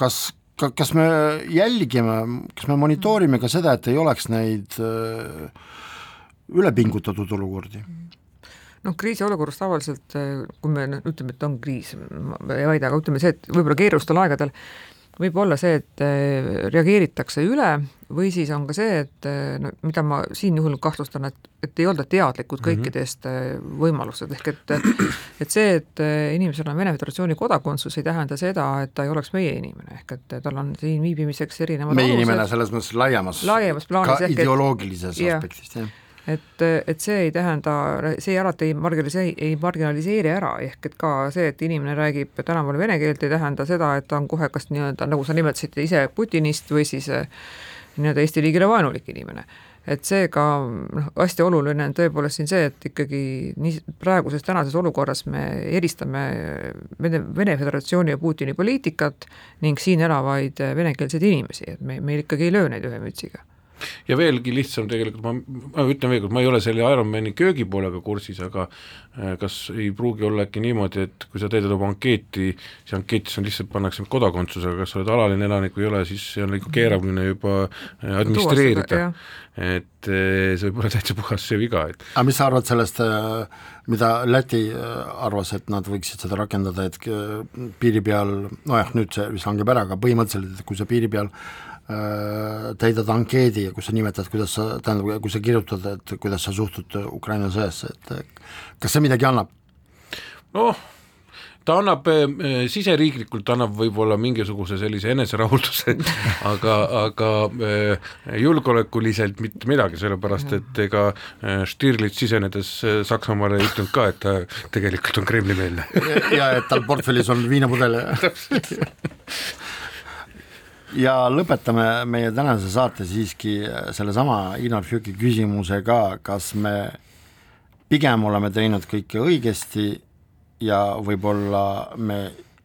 [SPEAKER 1] kas, kas me jälgime, kas me monitoorime ka seda, et ei oleks neid ülepingutatud olukordi?
[SPEAKER 3] Noh, kriisiolukorras tavaliselt, kui me ütleme, et on kriis, ma ei vaidle, aga ütleme see, et võib-olla keerulistel aegadel võib olla see, et eh, reageeritakse üle või siis on ka see, et eh, no mida ma siin juhul kahtlustan, et, et ei olda teadlikud mhm. kõikidest mm -hmm. võimalused, ehk et et see, et inimesel on Vene Föderatsiooni kodakondsus, ei tähenda seda, et ta ei oleks meie inimene, ehk et tal on siin viibimiseks erinevad
[SPEAKER 1] meie alused. inimene selles mõttes laiemas,
[SPEAKER 3] laiemas plaanis,
[SPEAKER 1] ka ideoloogilises et, aspektist, jah
[SPEAKER 3] et, et see ei tähenda, see alati ei marginaliseeri, ei marginaliseeri ära, ehk et ka see, et inimene räägib tänaval vene keelt, ei tähenda seda, et ta on kohe kas nii-öelda, nagu sa nimetasid ise Putinist või siis eh, nii-öelda Eesti riigile vaenulik inimene. Et seega noh, hästi oluline on tõepoolest siin see, et ikkagi nii praeguses tänases olukorras me eristame Vene, Vene Föderatsiooni ja Putini poliitikat ning siin elavaid venekeelseid inimesi, et me, meil ikkagi ei löö neid ühe mütsiga
[SPEAKER 2] ja veelgi lihtsam tegelikult, ma, ma ütlen veel kord, ma ei ole selle Ironmani köögipoolega kursis, aga äh, kas ei pruugi olla äkki niimoodi, et kui sa teed oma ankeeti, see ankeetis on lihtsalt, pannakse kodakondsusega, kas sa oled alaline elanik või ei ole, siis see on nagu keeruline juba äh, administreerida. et äh, see võib olla täitsa puhas see viga, et
[SPEAKER 1] aga mis sa arvad sellest, mida Läti arvas, et nad võiksid seda rakendada, et piiri peal, nojah, nüüd see vist langeb ära, aga põhimõtteliselt, et kui sa piiri peal Äh, täidad ankeedi ja kus sa nimetad, kuidas sa, tähendab, kui sa kirjutad, et kuidas sa suhtud Ukraina sõjasse, et kas see midagi annab?
[SPEAKER 2] noh, ta annab äh, siseriiklikult annab võib-olla mingisuguse sellise eneserahulduse, aga, aga äh, julgeolekuliselt mitte midagi, sellepärast et ega äh, Stirlitz sisenedes äh, Saksamaale ei ütelnud ka, et ta tegelikult on Kremli-meelne.
[SPEAKER 1] ja et tal portfellis on viinapudel ja lõpetame meie tänase saate siiski sellesama Inar Fjuki küsimusega, kas me pigem oleme teinud kõike õigesti ja võib-olla me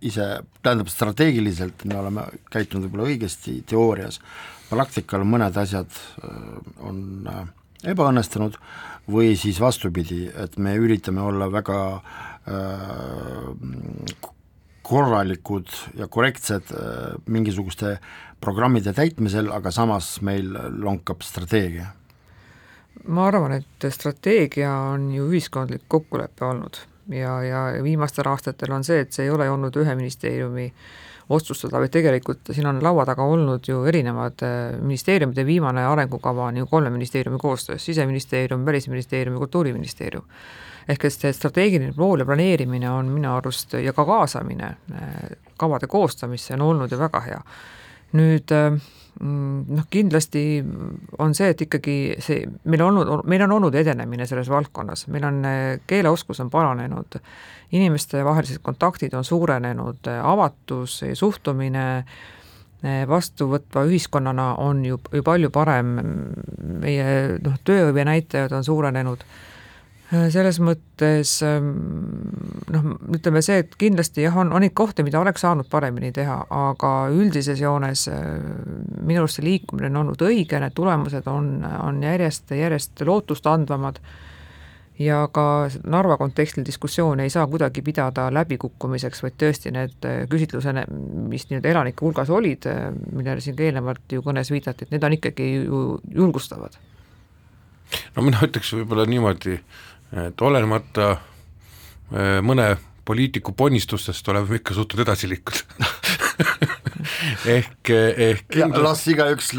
[SPEAKER 1] ise, tähendab strateegiliselt me oleme käitunud võib-olla õigesti teoorias, praktikal mõned asjad äh, on äh, ebaõnnestunud või siis vastupidi, et me üritame olla väga äh, korralikud ja korrektsed äh, mingisuguste programmide täitmisel, aga samas meil lonkab strateegia?
[SPEAKER 3] ma arvan, et strateegia on ju ühiskondlik kokkulepe olnud ja, ja viimastel aastatel on see, et see ei ole olnud ühe ministeeriumi otsustada, vaid tegelikult siin on laua taga olnud ju erinevad äh, ministeeriumide viimane arengukava on ju kolme ministeeriumi koostöös, Siseministeerium, Välisministeerium ja Kultuuriministeerium ehk et see strateegiline pool ja planeerimine on minu arust ja ka kaasamine äh, kavade koostamisse on olnud ju väga hea. nüüd äh, noh, kindlasti on see, et ikkagi see, meil on olnud, meil on olnud edenemine selles valdkonnas, meil on, äh, keeleoskus on paranenud, inimestevahelised kontaktid on suurenenud, avatus, suhtumine vastuvõtva ühiskonnana on ju, ju palju parem, meie noh, tööhõive näitajad on suurenenud selles mõttes ähm, noh, ütleme see, et kindlasti jah, on, on neid kohti, mida oleks saanud paremini teha, aga üldises joones äh, minu arust see liikumine on olnud õige, need tulemused on, on järjest, järjest lootustandvamad ja ka Narva kontekstil diskussiooni ei saa kuidagi pidada läbikukkumiseks, vaid tõesti need äh, küsitlused, mis nii-öelda elanike hulgas olid, millele siin ka eelnevalt ju kõnes viidati, et need on ikkagi ju julgustavad.
[SPEAKER 2] No mina ütleks võib-olla niimoodi, et olenemata äh, mõne poliitiku ponnistustest oleme ikka suutnud edasi liikuda ehk, ehk
[SPEAKER 1] kindlasti... las igaüks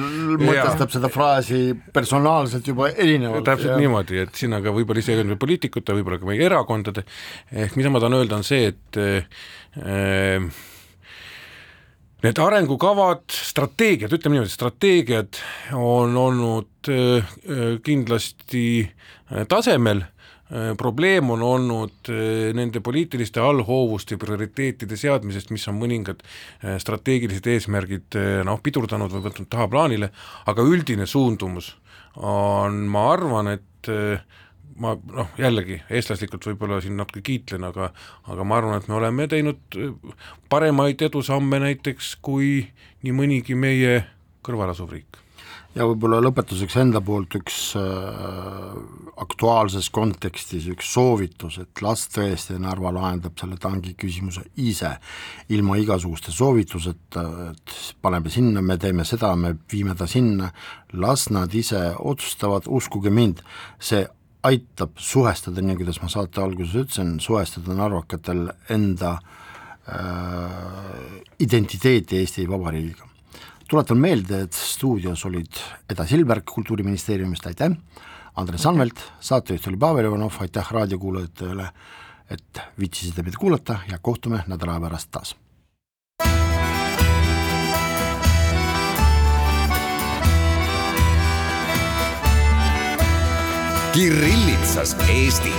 [SPEAKER 1] mõtestab seda fraasi personaalselt juba erinevalt.
[SPEAKER 2] täpselt ja. niimoodi, et siin aga võib-olla isegi poliitikute, võib-olla ka meie erakondade, ehk mida ma tahan öelda, on see, et äh, need arengukavad, strateegiad, ütleme niimoodi, strateegiad on olnud äh, kindlasti tasemel Äh, probleem on olnud äh, nende poliitiliste allhoovuste prioriteetide seadmisest, mis on mõningad äh, strateegilised eesmärgid noh, pidurdanud või võtnud tahaplaanile, aga üldine suundumus on, ma arvan, et ma noh, jällegi eestlaslikult võib-olla siin natuke kiitlen, aga aga ma arvan, et me oleme teinud paremaid edusamme näiteks kui nii mõnigi meie kõrval asuv riik
[SPEAKER 1] ja võib-olla lõpetuseks enda poolt üks äh, aktuaalses kontekstis üks soovitus, et las tõesti Narva lahendab selle tangi küsimuse ise, ilma igasuguste soovituseta, et paneme sinna, me teeme seda, me viime ta sinna, las nad ise otsustavad, uskuge mind, see aitab suhestada, nii kuidas ma saate alguses ütlesin, suhestada narvakatel enda äh, identiteeti Eesti Vabariigiga tuletan meelde, et stuudios olid Eda Silberg Kultuuriministeeriumist, aitäh, Andres Anvelt, saatejuht oli Pavel Ivanov, aitäh raadiokuulajatele, et viitsisite meid kuulata ja kohtume nädala pärast taas.
[SPEAKER 4] Kirillitsas Eesti